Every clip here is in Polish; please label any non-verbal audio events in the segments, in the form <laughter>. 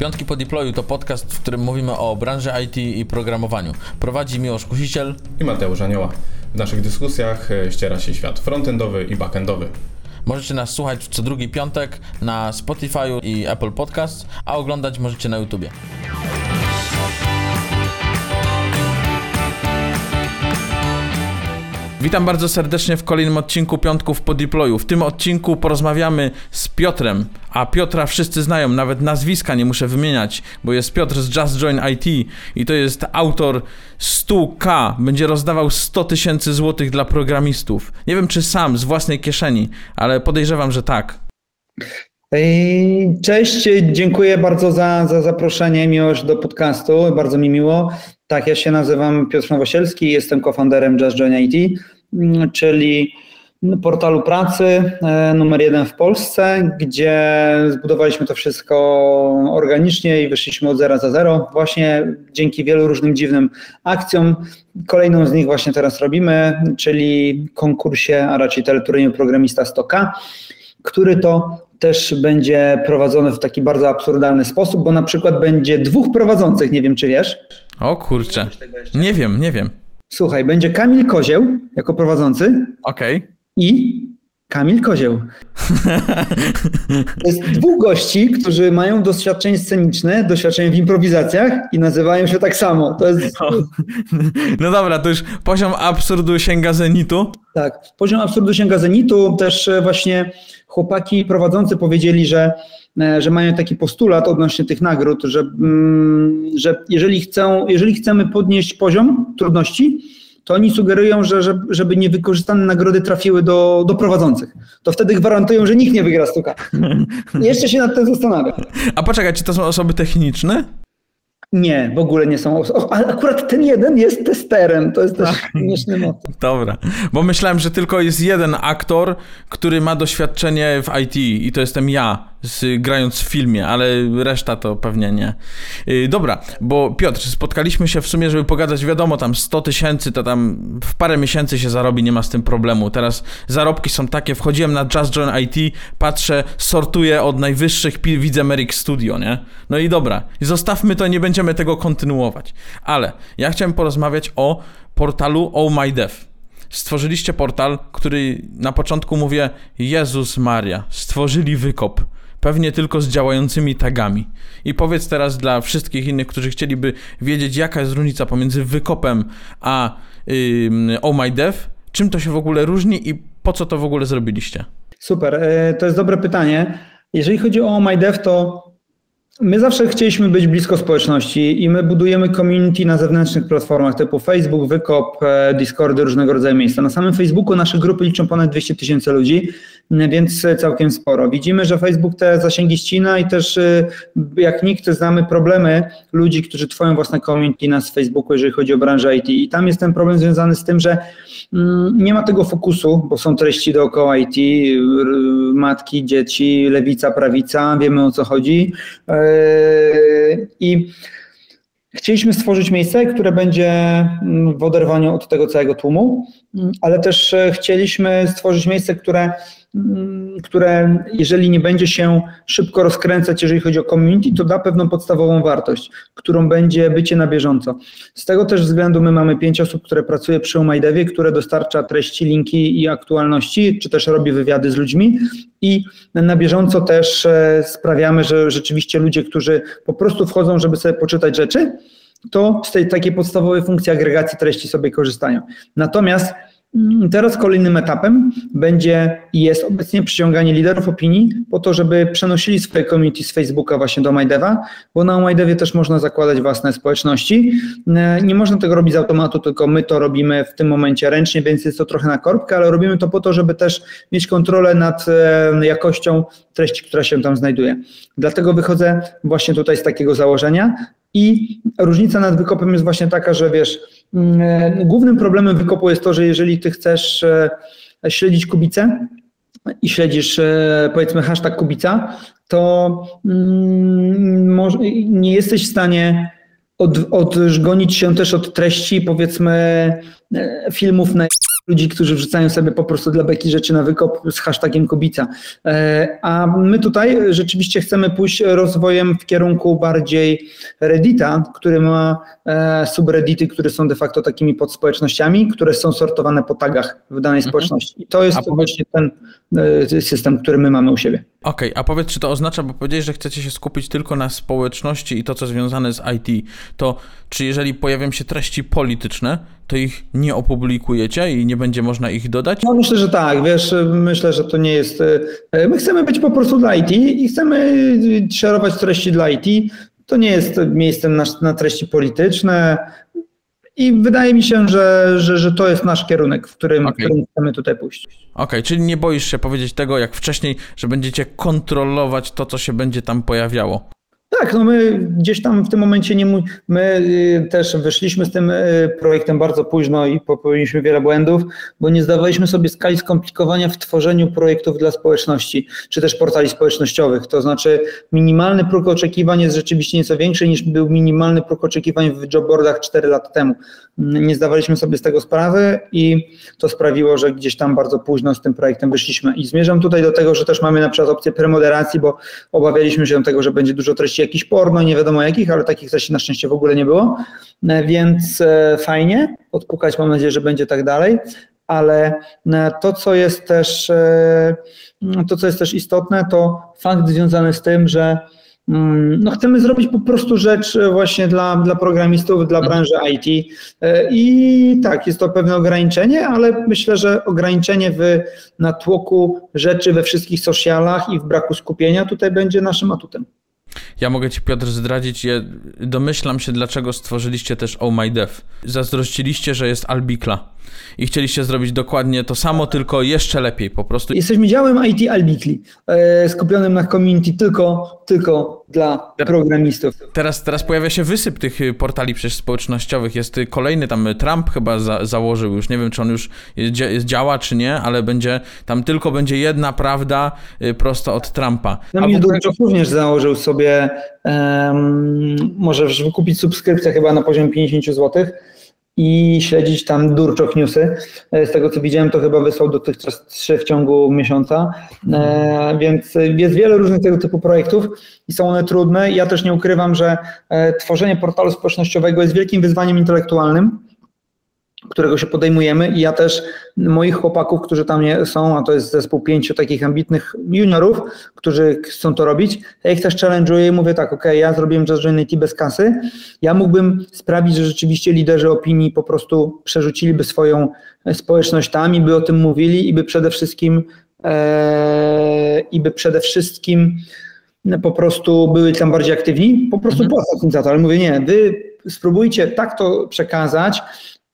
Piątki po deployu to podcast, w którym mówimy o branży IT i programowaniu. Prowadzi Miłosz Kusiciel i Mateusz Anioła. W naszych dyskusjach e, ściera się świat frontendowy i backendowy. Możecie nas słuchać co drugi piątek na Spotify i Apple Podcast, a oglądać możecie na YouTubie. Witam bardzo serdecznie w kolejnym odcinku Piątków po Deployu. W tym odcinku porozmawiamy z Piotrem, a Piotra wszyscy znają, nawet nazwiska nie muszę wymieniać, bo jest Piotr z Just Join IT i to jest autor 100k, będzie rozdawał 100 tysięcy złotych dla programistów. Nie wiem czy sam, z własnej kieszeni, ale podejrzewam, że tak. Cześć, dziękuję bardzo za, za zaproszenie, miłość do podcastu, bardzo mi miło. Tak, ja się nazywam Piotr Nowosielski, jestem cofounderem Just Join IT, czyli portalu pracy e, numer jeden w Polsce, gdzie zbudowaliśmy to wszystko organicznie i wyszliśmy od zera za zero, właśnie dzięki wielu różnym dziwnym akcjom. Kolejną z nich właśnie teraz robimy, czyli konkursie, a raczej teleturnieju Programista 100K, który to też będzie prowadzony w taki bardzo absurdalny sposób, bo na przykład będzie dwóch prowadzących, nie wiem czy wiesz. O kurczę, nie wiem, nie wiem. Słuchaj, będzie Kamil Kozieł jako prowadzący. Okej. Okay. I Kamil Kozieł. To jest dwóch gości, którzy mają doświadczenie sceniczne, doświadczenie w improwizacjach i nazywają się tak samo. To jest... no. no dobra, to już poziom absurdu sięga zenitu. Tak, poziom absurdu sięga zenitu. Też e, właśnie chłopaki prowadzący powiedzieli, że, e, że mają taki postulat odnośnie tych nagród, że, mm, że jeżeli, chcą, jeżeli chcemy podnieść poziom trudności, to oni sugerują, że, że żeby niewykorzystane nagrody trafiły do, do prowadzących. To wtedy gwarantują, że nikt nie wygra stuka. <laughs> Jeszcze się nad tym zastanawiam. A poczekaj, czy to są osoby techniczne? Nie, w ogóle nie są. Ale akurat ten jeden jest testerem. To jest też śmieszny motyw. Dobra, bo myślałem, że tylko jest jeden aktor, który ma doświadczenie w IT i to jestem ja, z, grając w filmie, ale reszta to pewnie nie. Yy, dobra, bo Piotr, spotkaliśmy się w sumie, żeby pogadać, wiadomo, tam 100 tysięcy to tam w parę miesięcy się zarobi, nie ma z tym problemu. Teraz zarobki są takie, wchodziłem na Just Join IT, patrzę, sortuję od najwyższych, widzę Merrick Studio, nie? No i dobra, zostawmy to, nie będzie będziemy tego kontynuować. Ale ja chciałem porozmawiać o portalu Oh My Dev. Stworzyliście portal, który na początku mówię, Jezus Maria, stworzyli wykop. Pewnie tylko z działającymi tagami. I powiedz teraz dla wszystkich innych, którzy chcieliby wiedzieć, jaka jest różnica pomiędzy wykopem a yy, Oh My Dev, czym to się w ogóle różni i po co to w ogóle zrobiliście? Super, e, to jest dobre pytanie. Jeżeli chodzi o Oh My Dev, to My zawsze chcieliśmy być blisko społeczności i my budujemy community na zewnętrznych platformach typu Facebook, Wykop, e, Discordy, różnego rodzaju miejsca. Na samym Facebooku nasze grupy liczą ponad 200 tysięcy ludzi, więc całkiem sporo. Widzimy, że Facebook te zasięgi ścina i też e, jak nikt znamy problemy ludzi, którzy tworzą własne community na Facebooku, jeżeli chodzi o branżę IT. I tam jest ten problem związany z tym, że mm, nie ma tego fokusu, bo są treści dookoła IT, matki, dzieci, lewica, prawica, wiemy o co chodzi e, i Chcieliśmy stworzyć miejsce, które będzie mm, w oderwaniu od tego całego tłumu, mm, ale też e, chcieliśmy stworzyć miejsce, które które jeżeli nie będzie się szybko rozkręcać, jeżeli chodzi o community, to da pewną podstawową wartość, którą będzie bycie na bieżąco. Z tego też względu my mamy pięć osób, które pracuje przy Omajdewie, które dostarcza treści, linki i aktualności, czy też robi wywiady z ludźmi i na bieżąco też e, sprawiamy, że rzeczywiście ludzie, którzy po prostu wchodzą, żeby sobie poczytać rzeczy, to z tej takiej podstawowej funkcji agregacji treści sobie korzystają. Natomiast Mm, teraz kolejnym etapem będzie i jest obecnie przyciąganie liderów opinii po to, żeby przenosili swoje community z Facebooka właśnie do MyDeva, bo na MyDevie też można zakładać własne społeczności. E, nie można tego robić z automatu, tylko my to robimy w tym momencie ręcznie, więc jest to trochę na korbkę, ale robimy to po to, żeby też mieć kontrolę nad e, jakością treści, która się tam znajduje. Dlatego wychodzę właśnie tutaj z takiego założenia i różnica nad wykopem jest właśnie taka, że wiesz, Mm, głównym problemem wykopu jest to, że jeżeli ty chcesz e, śledzić kubicę i śledzisz e, powiedzmy hashtag kubica, to mm, nie jesteś w stanie od, odżgonić się też od treści powiedzmy filmów na ludzi, którzy wrzucają sobie po prostu dla beki rzeczy na wykop z hashtagiem Kubica. E, a my tutaj rzeczywiście chcemy pójść rozwojem w kierunku bardziej Reddita, który ma e, subreddity, które są de facto takimi podspołecznościami, które są sortowane po tagach w danej mhm. społeczności. I to jest a właśnie ten e, system, który my mamy u siebie. Okej, okay, a powiedz, czy to oznacza, bo powiedziałeś, że chcecie się skupić tylko na społeczności i to, co związane z IT, to czy jeżeli pojawią się treści polityczne, to ich nie opublikujecie i nie będzie można ich dodać? No myślę, że tak, wiesz, myślę, że to nie jest... E, my chcemy być po prostu dla IT i chcemy szerować treści dla IT. To nie jest miejscem na, na treści polityczne, i wydaje mi się, że, że, że to jest nasz kierunek, w którym, okay. w którym chcemy tutaj pójść. Okej, okay, czyli nie boisz się powiedzieć tego, jak wcześniej, że będziecie kontrolować to, co się będzie tam pojawiało. Tak, no my gdzieś tam w tym momencie nie my y, też wyszliśmy z tym y, projektem bardzo późno i popełniliśmy wiele błędów, bo nie zdawaliśmy sobie skali skomplikowania w tworzeniu projektów dla społeczności, czy też portali społecznościowych. To znaczy minimalny próg oczekiwań jest rzeczywiście nieco większy niż był minimalny próg oczekiwań w jobboardach 4 lata temu. Nie zdawaliśmy sobie z tego sprawy i to sprawiło, że gdzieś tam bardzo późno z tym projektem wyszliśmy. I zmierzam tutaj do tego, że też mamy na przykład opcję premoderacji, bo obawialiśmy się tego, że będzie dużo treści jakichś porno, nie wiadomo jakich, ale takich treści na szczęście w ogóle nie było, e, więc e, fajnie, odpukać, mam nadzieję, że będzie tak dalej, ale e, to, co jest też, to, co jest też istotne, to fakt związany z tym, że mm, no chcemy zrobić po prostu rzecz właśnie dla, dla programistów, dla branży IT. I tak, jest to pewne ograniczenie, ale myślę, że ograniczenie w natłoku rzeczy we wszystkich socialach i w braku skupienia tutaj będzie naszym atutem. Ja mogę ci, Piotr, zdradzić, ja domyślam się, dlaczego stworzyliście też Oh My Dev. Zazdrościliście, że jest Albikla i chcieliście zrobić dokładnie to samo, tylko jeszcze lepiej po prostu. Jesteśmy działem IT Albikli, e, skupionym na community tylko, tylko dla programistów. Teraz, teraz pojawia się wysyp tych y, portali przecież społecznościowych. Jest y, kolejny tam y, Trump chyba za, założył już, nie wiem czy on już działa czy nie, ale będzie tam tylko będzie jedna prawda prosto od Trumpa. No mnie ogóle... również założył sobie, um, możesz wykupić subskrypcję chyba na poziomie 50 złotych i śledzić tam Durczok Newsy. E, z tego co widziałem, to chyba wysłał dotychczas trzy w ciągu miesiąca, e, więc jest wiele różnych tego typu projektów i są one trudne. Ja też nie ukrywam, że e, tworzenie portalu społecznościowego jest wielkim wyzwaniem intelektualnym którego się podejmujemy i ja też moich chłopaków, którzy tam są, a to jest zespół pięciu takich ambitnych juniorów, którzy chcą to robić, ja ich też challenge'uję i mówię tak, ok, ja zrobiłem Just Join IT bez kasy, ja mógłbym sprawić, że rzeczywiście liderzy opinii po prostu przerzuciliby swoją społeczność tam i by o tym mówili i by przede wszystkim e, i by przede wszystkim po prostu byli tam bardziej aktywni, po prostu mhm. płacąc za to, ale mówię nie, wy spróbujcie tak to przekazać,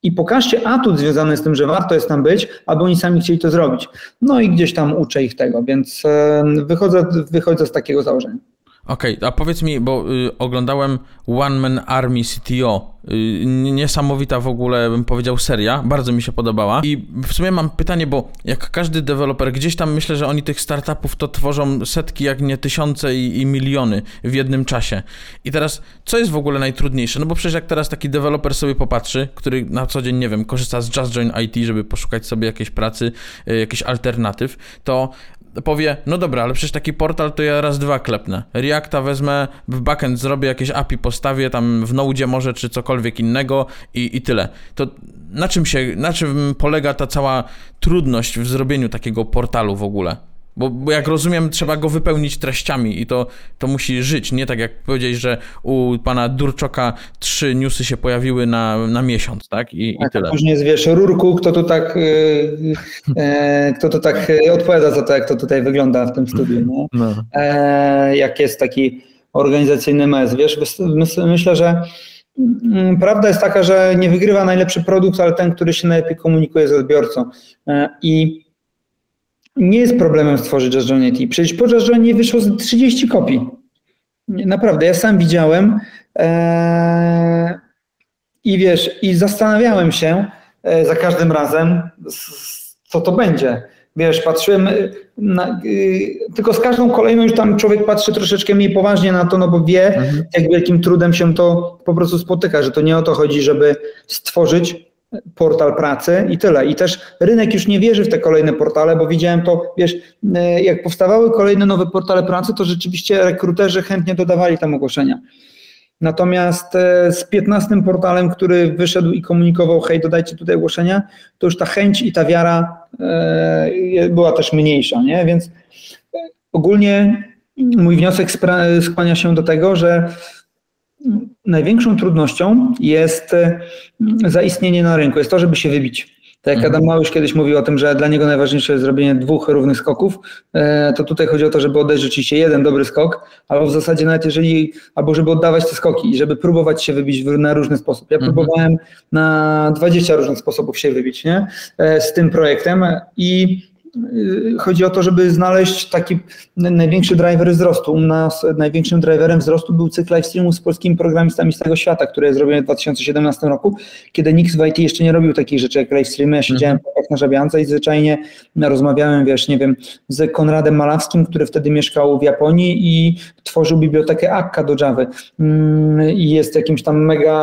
i pokażcie atut związany z tym, że warto jest tam być, aby oni sami chcieli to zrobić. No i gdzieś tam uczę ich tego, więc e, wychodzę, wychodzę z takiego założenia. Okej, okay, a powiedz mi, bo y, oglądałem One Man Army CTO. Y, niesamowita w ogóle, bym powiedział, seria. Bardzo mi się podobała. I w sumie mam pytanie, bo jak każdy deweloper, gdzieś tam myślę, że oni tych startupów to tworzą setki, jak nie tysiące i, i miliony w jednym czasie. I teraz, co jest w ogóle najtrudniejsze? No bo przecież jak teraz taki deweloper sobie popatrzy, który na co dzień, nie wiem, korzysta z Just Join IT, żeby poszukać sobie jakiejś pracy, y, jakichś alternatyw, to powie, no dobra, ale przecież taki portal to ja raz, dwa klepnę. Reacta wezmę, w backend zrobię jakieś API, postawię tam w Node może, czy cokolwiek innego i, i tyle. To na czym się, na czym polega ta cała trudność w zrobieniu takiego portalu w ogóle? Bo, bo, jak rozumiem, trzeba go wypełnić treściami i to, to musi żyć. Nie tak jak powiedzieć, że u pana Durczoka trzy newsy się pojawiły na, na miesiąc, tak? I, i tak, tyle. Później jest, wiesz, rurku, kto tu tak, e, e kto tu tak e, odpowiada za to, jak to tutaj wygląda w tym studiu. Nie? No. E, jak jest taki organizacyjny mes, wiesz, myślę, że mm, Prawda jest taka, że nie wygrywa najlepszy produkt, ale ten, który się najlepiej komunikuje z odbiorcą. E, I nie jest problemem stworzyć Just Join Przecież po Just Join wyszło 30 kopii. Naprawdę, ja sam widziałem ee, i wiesz, i zastanawiałem się e, za każdym razem, co to będzie. Wiesz, patrzyłem, na, y, tylko z każdą kolejną już tam człowiek patrzy troszeczkę mniej poważnie na to, no bo wie, mhm. jak wielkim trudem się to po prostu spotyka, że to nie o to chodzi, żeby stworzyć portal pracy i tyle. I też rynek już nie wierzy w te kolejne portale, bo widziałem to, wiesz, e, jak powstawały kolejne nowe portale pracy, to rzeczywiście rekruterzy chętnie dodawali tam ogłoszenia. Natomiast e, z 15 portalem, który wyszedł i komunikował, hej, dodajcie tutaj ogłoszenia, to już ta chęć i ta wiara e, była też mniejsza, nie? Więc ogólnie mój wniosek skłania się do tego, że największą trudnością jest e, zaistnienie na rynku, jest to, żeby się wybić. Tak jak mhm. Adam Małysz kiedyś mówił o tym, że dla niego najważniejsze jest zrobienie dwóch równych skoków, e, to tutaj chodzi o to, żeby oddać rzeczywiście jeden dobry skok, albo w zasadzie nawet jeżeli, albo żeby oddawać te skoki i żeby próbować się wybić na różny sposób. Ja mhm. próbowałem na 20 różnych sposobów się wybić nie? E, z tym projektem i chodzi o to, żeby znaleźć taki największy driver wzrostu. U nas największym driverem wzrostu był cykl live streamu z polskimi programistami z tego świata, który zrobiłem w 2017 roku, kiedy nikt w IT jeszcze nie robił takich rzeczy jak live streamy. Ja siedziałem mhm. na żabiance i zwyczajnie rozmawiałem, wiesz, nie wiem, z Konradem Malawskim, który wtedy mieszkał w Japonii i tworzył bibliotekę Akka do Java mm, i jest jakimś tam mega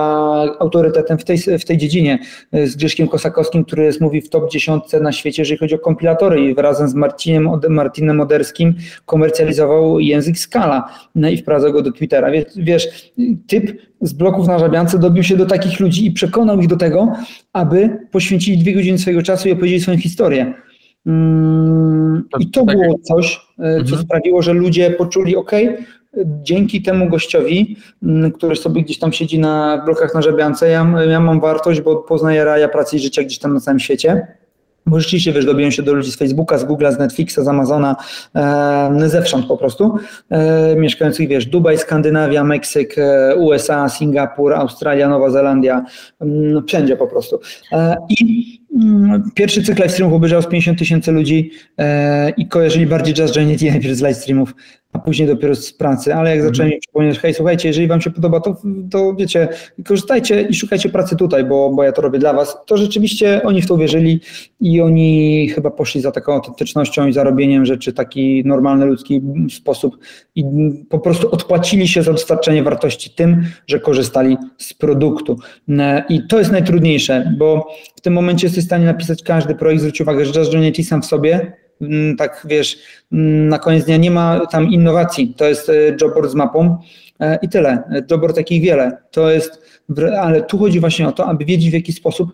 autorytetem w tej, w tej dziedzinie. Z Grzeszkiem Kosakowskim, który jest, mówi w top 10 na świecie, jeżeli chodzi o kompilatory i razem z Marcinem, Martinem Moderskim komercjalizował język Scala no i wprowadzał go do Twittera. Wiesz, typ z bloków na żabiance dobił się do takich ludzi i przekonał ich do tego, aby poświęcili dwie godziny swojego czasu i opowiedzieli swoją historię. Mm, I to tak było coś, e, co mhm. sprawiło, że ludzie poczuli, ok, dzięki temu gościowi, mm, który sobie gdzieś tam siedzi na blokach na żabiance, ja, ja mam wartość, bo poznaję raja pracy i życia gdzieś tam na całym świecie. Bo rzeczywiście, wiesz, dobiłem się do ludzi z Facebooka, z Google'a, z Netflixa, z Amazona, e, zewsząd po prostu, e, mieszkających, wiesz, Dubaj, Skandynawia, Meksyk, e, USA, Singapur, Australia, Nowa Zelandia, mm, wszędzie po prostu. E, I pierwszy cykl live streamów obejrzał z 50 tysięcy ludzi e, i kojarzyli bardziej Just Join najpierw z live streamów a później dopiero z pracy, ale jak mhm. zacząłem mi przypominać, hej, słuchajcie, jeżeli wam się podoba, to, to wiecie, korzystajcie i szukajcie pracy tutaj, bo, bo ja to robię dla was, to rzeczywiście oni w to uwierzyli i oni chyba poszli za taką autentycznością i zarobieniem rzeczy taki normalny, ludzki sposób i po prostu odpłacili się za dostarczenie wartości tym, że korzystali z produktu. I to jest najtrudniejsze, bo tym momencie jesteś w stanie napisać każdy projekt, zwróć uwagę, że Join sam w sobie Mm, tak wiesz, mm, na koniec dnia nie ma tam innowacji. To jest e, jobboard z mapą e, i tyle. Jobboard takich wiele. To jest, ale tu chodzi właśnie o to, aby wiedzieć w jaki sposób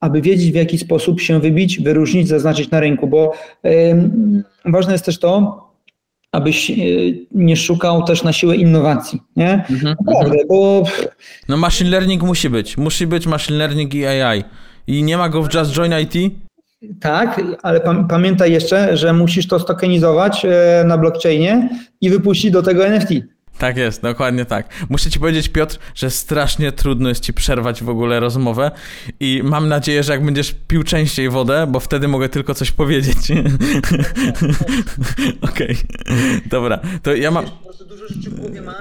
aby wiedzieć, w jaki sposób się wybić, wyróżnić, zaznaczyć na rynku, bo ważne jest też to, abyś e, nie szukał też na siłę innowacji, nie? Mhm, Naprawdę, mhm. bo... No machine learning musi być, musi być machine learning i AI. I nie ma go w Just Join IT? Tak, ale pamiętaj jeszcze, że musisz to stokenizować e, na blockchainie i wypuścić do tego NFT. Tak jest, dokładnie tak. Muszę ci powiedzieć, Piotr, że strasznie trudno jest ci przerwać w ogóle rozmowę i mam nadzieję, że jak będziesz pił częściej wodę, bo wtedy mogę tylko coś powiedzieć. <laughs> Okej, okay. dobra. To ja mam...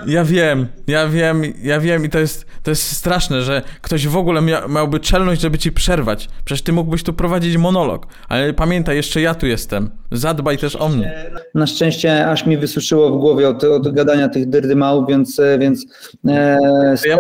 Ja wiem, ja wiem, ja wiem i to jest, to jest straszne, że ktoś w ogóle mia miałby czelność, żeby ci przerwać. Przecież ty mógłbyś tu prowadzić monolog. Ale pamiętaj, jeszcze ja tu jestem. Zadbaj też o mnie. Na szczęście aż mi wysuszyło w głowie od, od gadania tych dymał, więc, e, więc e, to ja,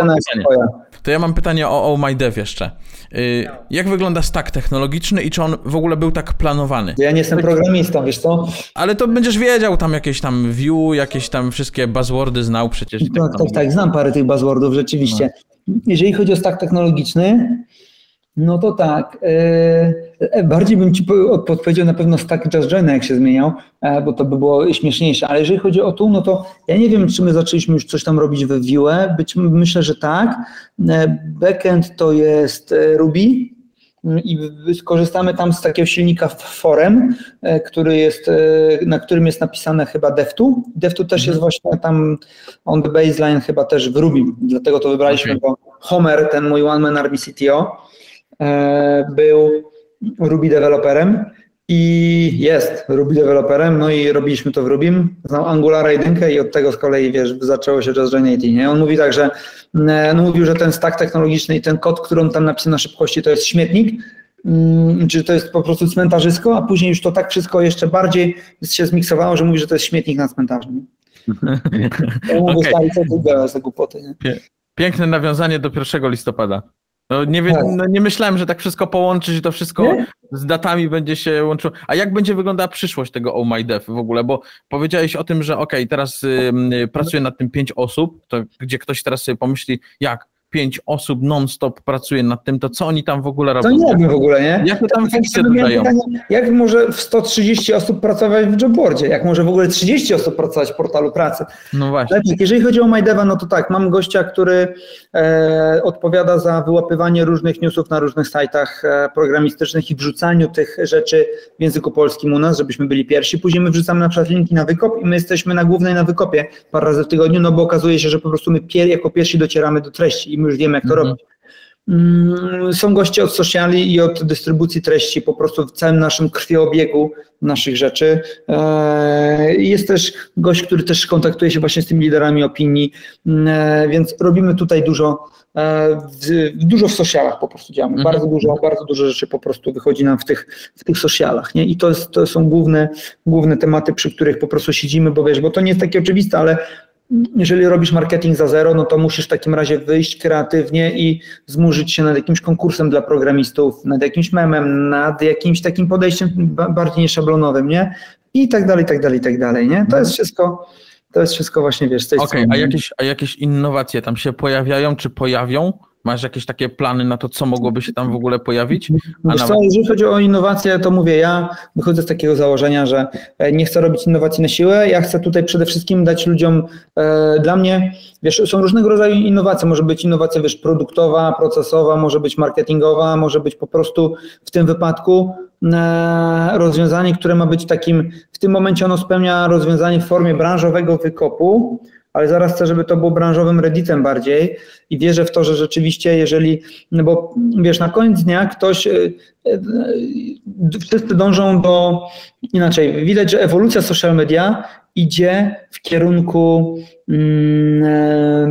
to ja mam pytanie o Oh My Dev jeszcze. Y, jak wygląda stack technologiczny i czy on w ogóle był tak planowany? Ja nie jestem programistą, wiesz co? Ale to będziesz wiedział tam jakieś tam view, jakieś tam wszystkie buzzwordy znał przecież. Tak, tak, tak, tak, znam parę tych buzzwordów rzeczywiście. No. Jeżeli chodzi o stack technologiczny, no to tak. E, bardziej bym ci podpowiedział na pewno stack Just Join, jak się zmieniał, e, bo to by było śmieszniejsze. Ale jeżeli chodzi o tu, no to ja nie wiem, czy my zaczęliśmy już coś tam robić we Vue. Być myślę, że tak. E, backend to jest Ruby i skorzystamy tam z takiego silnika Forem, który jest, na którym jest napisane chyba DevTo. DevTo też mhm. jest właśnie tam on the baseline chyba też w Ruby, dlatego to wybraliśmy, okay. bo Homer, ten mój one man army CTO, E, był Ruby deweloperem i jest Ruby deweloperem, no i robiliśmy to w Rubim, znał Angulara 1 i od tego z kolei, wiesz, zaczęło się JustJoin nie? On mówi tak, że e, no mówił, że ten stack technologiczny i ten kod, który on tam napisał na szybkości, to jest śmietnik, mm, czy to jest po prostu cmentarzysko, a później już to tak wszystko jeszcze bardziej się zmiksowało, że mówi, że to jest śmietnik na cmentarzu. Ja mówię, okay. stary, co ty gadasz za głupoty, nie? Piękne nawiązanie do 1 listopada. No nie, wie, tak. no nie myślałem, że tak wszystko połączyć, że to wszystko nie? z datami będzie się łączyło. A jak będzie wyglądała przyszłość tego Oh My Dev w ogóle? Bo powiedziałeś o tym, że ok, teraz y, pracuje nad tym pięć osób, to gdzie ktoś teraz sobie pomyśli, jak? Pięć osób non-stop pracuje nad tym, to co oni tam w ogóle robią? To nie robią w ogóle, nie? Jak to tam fikcje dodają? Pytanie, jak może w 130 osób pracować w jobboardzie? Jak może w ogóle 30 osób pracować w portalu pracy? No właśnie. Tak, jeżeli chodzi o MyDeva, no to tak, mam gościa, który e, odpowiada za wyłapywanie różnych newsów na różnych sajtach e, programistycznych i wrzucaniu tych rzeczy w języku polskim u nas, żebyśmy byli pierwsi. Później my wrzucamy na przykład linki na wykop i my jesteśmy na głównej na wykopie parę razy w tygodniu, no bo okazuje się, że po prostu my pier jako pierwsi docieramy do treści i my już wiemy, jak to mhm. robić. Mm, są goście od sociali i od dystrybucji treści, po prostu w całym naszym krwiobiegu naszych rzeczy. E, jest też gość, który też kontaktuje się właśnie z tymi liderami opinii, mm, e, więc robimy tutaj dużo, e, dużo w socialach po prostu działamy. Mhm. Bardzo dużo, bardzo dużo rzeczy po prostu wychodzi nam w tych, w tych socialach. Nie? I to, jest, to są główne, główne tematy, przy których po prostu siedzimy, bo wiesz, bo to nie jest takie oczywiste, ale jeżeli robisz marketing za zero, no to musisz w takim razie wyjść kreatywnie i zmurzyć się nad jakimś konkursem dla programistów, nad jakimś memem, nad jakimś takim podejściem bardziej nieszablonowym, nie? I tak dalej, i tak dalej, i tak dalej, nie? To jest wszystko, to jest wszystko właśnie, wiesz, z tej Okej, okay, a jakieś, a jakieś innowacje tam się pojawiają, czy pojawią? Masz jakieś takie plany na to, co mogłoby się tam w ogóle pojawić? A nawet... co, jeżeli chodzi o innowacje, to mówię, ja wychodzę z takiego założenia, że e, nie chcę robić innowacji na siłę, ja chcę tutaj przede wszystkim dać ludziom, e, dla mnie, wiesz, są różnego rodzaju innowacje, może być innowacja, wiesz, produktowa, procesowa, może być marketingowa, może być po prostu w tym wypadku e, rozwiązanie, które ma być takim, w tym momencie ono spełnia rozwiązanie w formie branżowego wykopu, ale zaraz chcę, żeby to było branżowym redditem bardziej i wierzę w to, że rzeczywiście, jeżeli, no bo wiesz, na koniec dnia ktoś, e, e, wszyscy dążą do, inaczej, widać, że ewolucja social media idzie w kierunku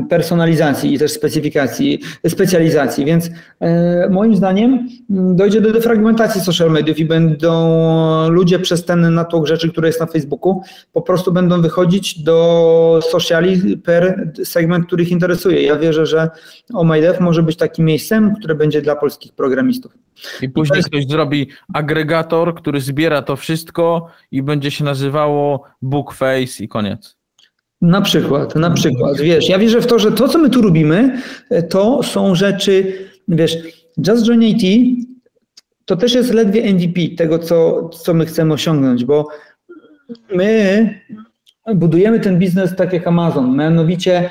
personalizacji i też specyfikacji, specjalizacji, więc e, moim zdaniem mm, dojdzie do defragmentacji social mediów i będą ludzie przez ten natłok rzeczy, które jest na Facebooku, po prostu będą wychodzić do sociali per segment, który ich interesuje. Ja wierzę, że OMyDev może być takim miejscem, które będzie dla polskich programistów. I później ktoś zrobi agregator, który zbiera to wszystko i będzie się nazywało Bookface i koniec. Na przykład, na przykład, wiesz, ja wierzę w to, że to, co my tu robimy, to są rzeczy, wiesz, Just Join IT to też jest ledwie MVP tego, co, co my chcemy osiągnąć, bo my budujemy ten biznes tak jak Amazon. Mianowicie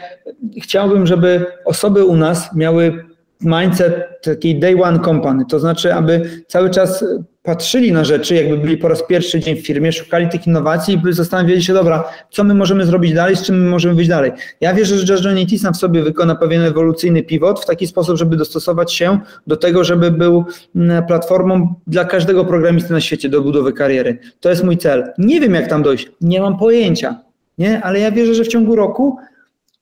chciałbym, żeby osoby u nas miały mindset takiej day one company, to znaczy, aby cały czas patrzyli na rzeczy, jakby byli po raz pierwszy dzień w firmie, szukali tych innowacji i zastanawiali się, dobra, co my możemy zrobić dalej, z czym my możemy wyjść dalej. Ja wierzę, że IT sam w sobie wykona pewien ewolucyjny pivot w taki sposób, żeby dostosować się do tego, żeby był mm, platformą dla każdego programisty na świecie do budowy kariery. To jest mój cel. Nie wiem, jak tam dojść, nie mam pojęcia, nie? ale ja wierzę, że w ciągu roku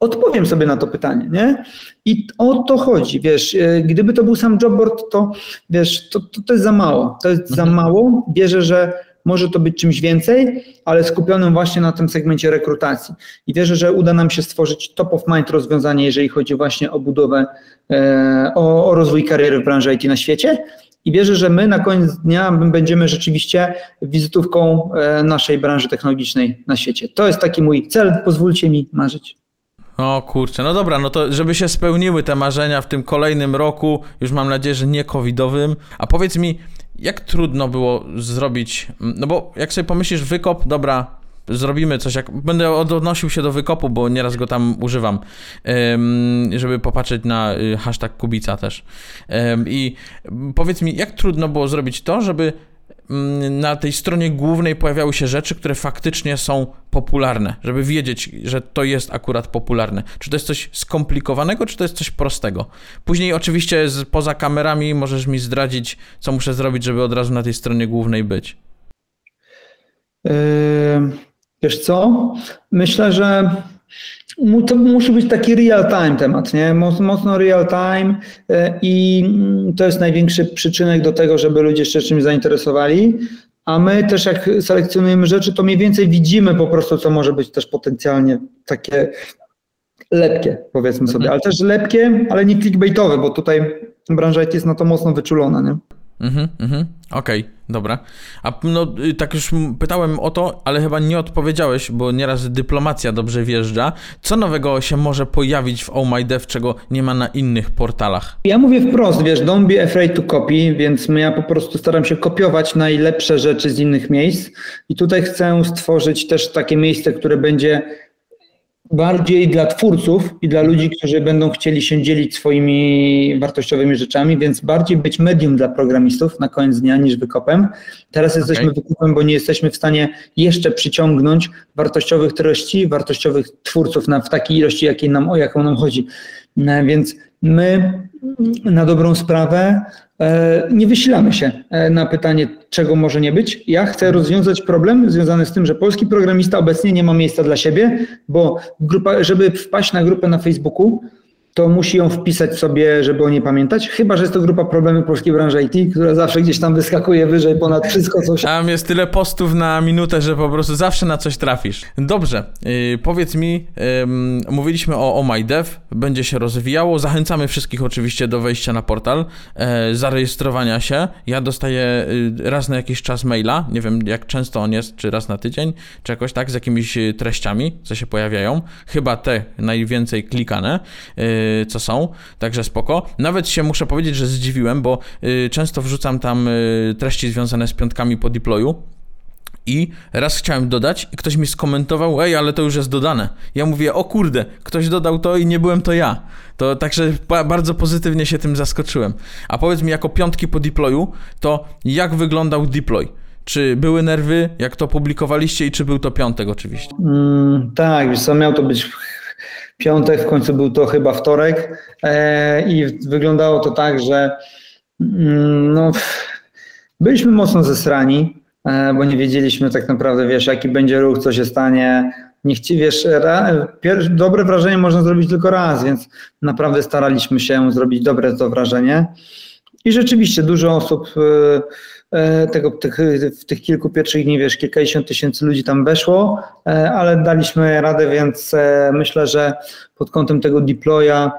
Odpowiem sobie na to pytanie, nie? I o to chodzi, wiesz, e, gdyby to był sam jobboard, to wiesz, to, to, to jest za mało, to jest za mhm. mało, wierzę, że może to być czymś więcej, ale skupionym właśnie na tym segmencie rekrutacji. I wierzę, że uda nam się stworzyć top of mind rozwiązanie, jeżeli chodzi właśnie o budowę, e, o, o rozwój kariery w branży IT na świecie. I wierzę, że my na koniec dnia będziemy rzeczywiście wizytówką e, naszej branży technologicznej na świecie. To jest taki mój cel, pozwólcie mi marzyć. O kurczę, no dobra, no to żeby się spełniły te marzenia w tym kolejnym roku, już mam nadzieję, że nie covidowym. A powiedz mi, jak trudno było zrobić, no bo jak sobie pomyślisz wykop, dobra, zrobimy coś, jak będę odnosił się do wykopu, bo nieraz go tam używam, żeby popatrzeć na y, hashtag Kubica też. I powiedz mi, jak trudno było zrobić to, żeby na tej stronie głównej pojawiały się rzeczy, które faktycznie są popularne, żeby wiedzieć, że to jest akurat popularne. Czy to jest coś skomplikowanego, czy to jest coś prostego? Później oczywiście z, poza kamerami możesz mi zdradzić, co muszę zrobić, żeby od razu na tej stronie głównej być. Yy, wiesz co? Myślę, że to musi być taki real time temat, nie? Mocno real time e, i mm, to jest największy przyczynek do tego, żeby ludzie się czymś zainteresowali. A my też jak selekcjonujemy rzeczy, to mniej więcej widzimy po prostu, co może być też potencjalnie takie lepkie, powiedzmy sobie, ale też lepkie, ale nie clickbaitowe, bo tutaj branża IT jest na to mocno wyczulona, nie? Mhm, mhm. Okej, okay, dobra. A no, y, tak już pytałem o to, ale chyba nie odpowiedziałeś, bo nieraz dyplomacja dobrze wjeżdża. Co nowego się może pojawić w Oh My Dev, czego nie ma na innych portalach? Ja mówię wprost, wiesz, don't be afraid to copy, więc ja po prostu staram się kopiować najlepsze rzeczy z innych miejsc i tutaj chcę stworzyć też takie miejsce, które będzie bardziej dla twórców i dla ludzi, którzy będą chcieli się dzielić swoimi wartościowymi rzeczami, więc bardziej być medium dla programistów na koniec dnia niż wykopem. Teraz jesteśmy okay. wykopem, bo nie jesteśmy w stanie jeszcze przyciągnąć wartościowych treści, wartościowych twórców na, w takiej ilości, jakiej nam, o jaką nam chodzi. No, więc my na dobrą sprawę e, nie wysilamy się e, na pytanie, czego może nie być. Ja chcę rozwiązać problem związany z tym, że polski programista obecnie nie ma miejsca dla siebie, bo grupa, żeby wpaść na grupę na Facebooku, to musi ją wpisać sobie, żeby o niej pamiętać. Chyba, że jest to grupa problemy polskiej branży IT, która zawsze gdzieś tam wyskakuje wyżej ponad wszystko, co się... Tam jest tyle postów na minutę, że po prostu zawsze na coś trafisz. Dobrze, yy, powiedz mi, yy, mówiliśmy o Oh My Dev, będzie się rozwijało. Zachęcamy wszystkich oczywiście do wejścia na portal, yy, zarejestrowania się. Ja dostaję y, raz na jakiś czas maila, nie wiem jak często on jest, czy raz na tydzień, czy jakoś tak, z jakimiś y, treściami, co się pojawiają. Chyba te najwięcej klikane Y, co są, także spoko. Nawet się muszę powiedzieć, że zdziwiłem, bo y, często wrzucam tam y, treści związane z piątkami po deployu. I raz chciałem dodać i ktoś mi skomentował, ej, ale to już jest dodane. Ja mówię, o kurde, ktoś dodał to i nie byłem to ja. To także bardzo pozytywnie się tym zaskoczyłem. A powiedz mi, jako piątki po deployu, to jak wyglądał deploy? Czy były nerwy, jak to publikowaliście i czy był to piątek oczywiście? Mm, tak, wiesz co, miał to być piątek, w końcu był to chyba wtorek e, i wyglądało to tak, że mm, no, byliśmy mocno zesrani, e, bo nie wiedzieliśmy tak naprawdę, wiesz, jaki będzie ruch, co się stanie. Niech ci wiesz, dobre wrażenie można zrobić tylko raz, więc naprawdę staraliśmy się zrobić dobre to wrażenie. I rzeczywiście dużo osób e, tego, tych, w tych kilku pierwszych dni, wiesz, kilkadziesiąt tysięcy ludzi tam weszło, e, ale daliśmy radę, więc e, myślę, że pod kątem tego deploya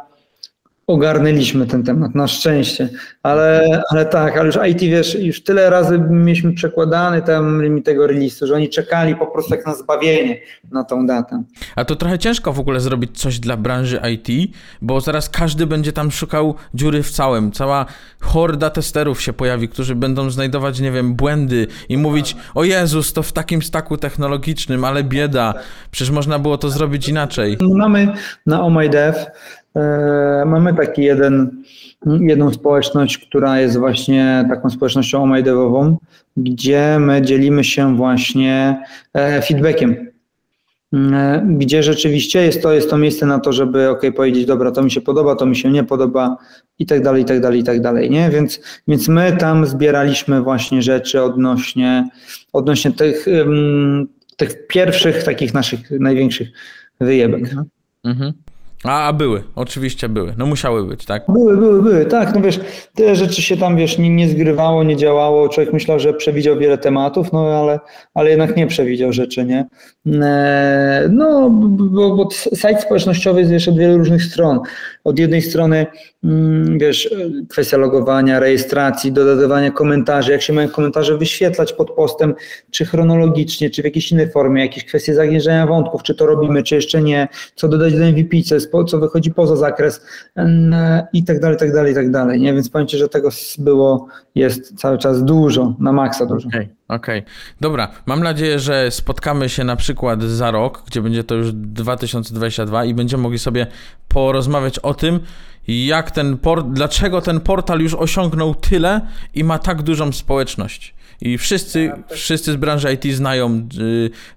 ogarnęliśmy ten temat, na szczęście, ale, ale tak, ale już IT, wiesz, już tyle razy mieliśmy przekładany tam tego release'u, że oni czekali po prostu jak na zbawienie na tą datę. A to trochę ciężko w ogóle zrobić coś dla branży IT, bo zaraz każdy będzie tam szukał dziury w całym, cała horda testerów się pojawi, którzy będą znajdować, nie wiem, błędy i mówić, o Jezus, to w takim staku technologicznym, ale bieda, przecież można było to zrobić inaczej. Mamy na OMIDEV E, mamy taki jeden, jedną społeczność, która jest właśnie taką społecznością omajdewową, gdzie my dzielimy się właśnie e, feedbackiem. E, gdzie rzeczywiście jest to, jest to miejsce na to, żeby ok, powiedzieć, dobra, to mi się podoba, to mi się nie podoba i tak dalej, i tak dalej, i tak dalej, nie? Więc, więc my tam zbieraliśmy właśnie rzeczy odnośnie, odnośnie tych, tych pierwszych takich naszych największych wyjebek. Mhm. A, a były, oczywiście były. No musiały być, tak? Były, były, były, tak. No wiesz, te rzeczy się tam, wiesz, nie, nie zgrywało, nie działało. Człowiek myślał, że przewidział wiele tematów, no ale, ale jednak nie przewidział rzeczy, nie? E, no, bo, bo sajt społecznościowy jest, wiesz, od wielu różnych stron. Od jednej strony, mm, wiesz, kwestia logowania, rejestracji, dodawania komentarzy, jak się mają komentarze wyświetlać pod postem, czy chronologicznie, czy w jakiejś innej formie, jakieś kwestie zagnieżdżania wątków, czy to robimy, czy jeszcze nie, co dodać do MVP, co jest co wychodzi poza zakres i tak dalej, tak dalej, tak dalej. Nie? Więc Ci, że tego było, jest cały czas dużo, na maksa dużo. Okay, okej. Okay. Dobra, mam nadzieję, że spotkamy się na przykład za rok, gdzie będzie to już 2022 i będziemy mogli sobie porozmawiać o tym, jak ten port, dlaczego ten portal już osiągnął tyle i ma tak dużą społeczność. I wszyscy, wszyscy z branży IT znają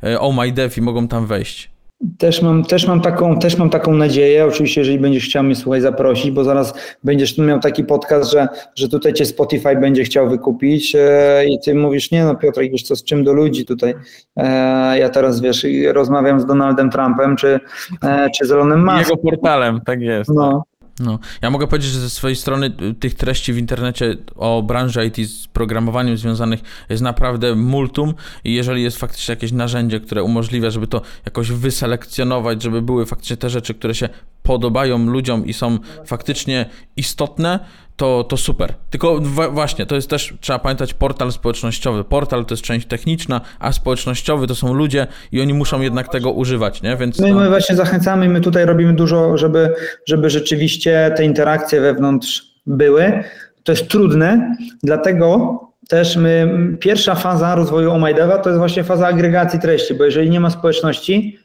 y, y, Oh My Dev i mogą tam wejść. Też mam, też, mam taką, też mam taką nadzieję, oczywiście, jeżeli będziesz chciał mnie słuchaj zaprosić, bo zaraz będziesz miał taki podcast, że, że tutaj cię Spotify będzie chciał wykupić e, i ty mówisz, nie no Piotr, wiesz co, z czym do ludzi tutaj, e, ja teraz wiesz, rozmawiam z Donaldem Trumpem, czy, e, czy z Elonem Muskiem. Jego portalem, tak jest. No, No, ja mogę powiedzieć, że ze swojej strony y, tych treści w internecie o branży IT z programowaniem związanych jest naprawdę multum i jeżeli jest faktycznie jakieś narzędzie, które umożliwia, żeby to jakoś wyselekcjonować, żeby były faktycznie te rzeczy, które się podobają ludziom i są faktycznie istotne, to, to super. Tylko właśnie, to jest też, trzeba pamiętać, portal społecznościowy. Portal to jest część techniczna, a społecznościowy to są ludzie i oni muszą jednak tego używać, nie? Więc my, to... my właśnie zachęcamy, my tutaj robimy dużo, żeby, żeby rzeczywiście te interakcje wewnątrz były. To jest trudne, dlatego też my, pierwsza faza rozwoju OMIDEVA to jest właśnie faza agregacji treści, bo jeżeli nie ma społeczności,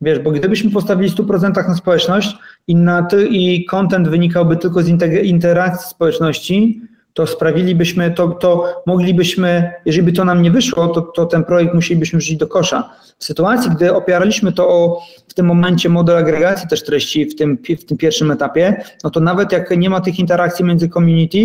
Wiesz, bo gdybyśmy postawili 100% na społeczność i, na ty, i content wynikałby tylko z interakcji społeczności, to sprawilibyśmy, to, to moglibyśmy, jeżeli by to nam nie wyszło, to, to ten projekt musielibyśmy wrzucić do kosza. W sytuacji, gdy opieraliśmy to o w tym momencie model agregacji też treści w tym, w tym pierwszym etapie, no to nawet jak nie ma tych interakcji między community,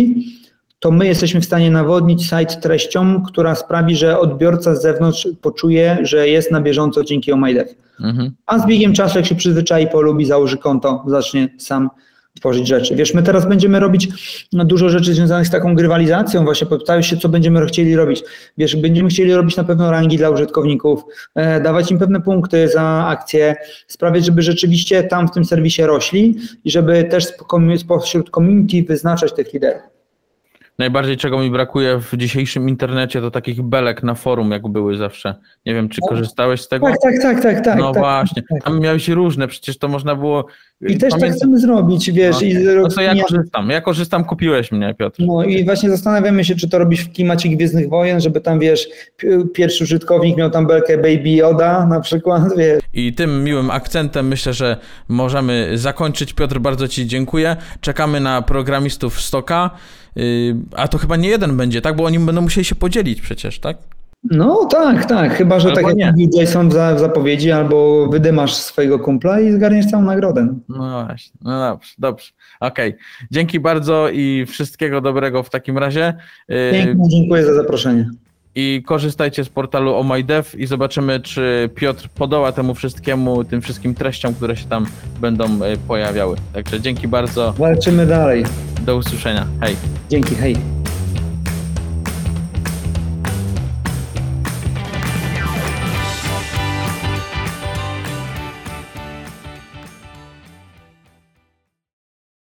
to my jesteśmy w stanie nawodnić site treścią, która sprawi, że odbiorca z zewnątrz poczuje, że jest na bieżąco dzięki OMIDEV. Mhm. A z biegiem czasu, jak się przyzwyczai, polubi, założy konto, zacznie sam tworzyć rzeczy. Wiesz, my teraz będziemy robić no, dużo rzeczy związanych z taką grywalizacją, właśnie pytałeś się, co będziemy chcieli robić. Wiesz, będziemy chcieli robić na pewno rangi dla użytkowników, e, dawać im pewne punkty za akcje, sprawiać, żeby rzeczywiście tam w tym serwisie rośli i żeby też spośród community wyznaczać tych liderów. Najbardziej czego mi brakuje w dzisiejszym internecie to takich belek na forum, jak były zawsze. Nie wiem, czy tak. korzystałeś z tego? Tak, tak, tak, tak. tak no tak, właśnie. Tak. Tam miałeś różne, przecież to można było. I też tak chcemy zrobić, wiesz. No, i no to ja korzystam. Ja korzystam, kupiłeś mnie, Piotr. No i właśnie zastanawiamy się, czy to robić w klimacie Gwiezdnych Wojen, żeby tam, wiesz, pierwszy użytkownik miał tam belkę Baby Yoda na przykład, <laughs> wiesz. I tym miłym akcentem myślę, że możemy zakończyć. Piotr, bardzo Ci dziękuję. Czekamy na programistów Stoka. Y, a to chyba nie jeden będzie, tak? Bo oni będą musieli się podzielić przecież, tak? No tak, tak. Chyba, że albo tak jak mówił Jason w zapowiedzi, albo wydymasz swojego kumpla i zgarniesz całą nagrodę. No właśnie, no dobrze, dobrze. Okej. Okay. Dzięki bardzo i wszystkiego dobrego w takim razie. Y, Pięknie, dziękuję za zaproszenie. I korzystajcie z portalu OMyDev i zobaczymy, czy Piotr podoła temu wszystkiemu, tym wszystkim treściom, które się tam będą y, pojawiały. Także dzięki bardzo. Walczymy dalej. Do usłyszenia. Hej. Dzięki, hej.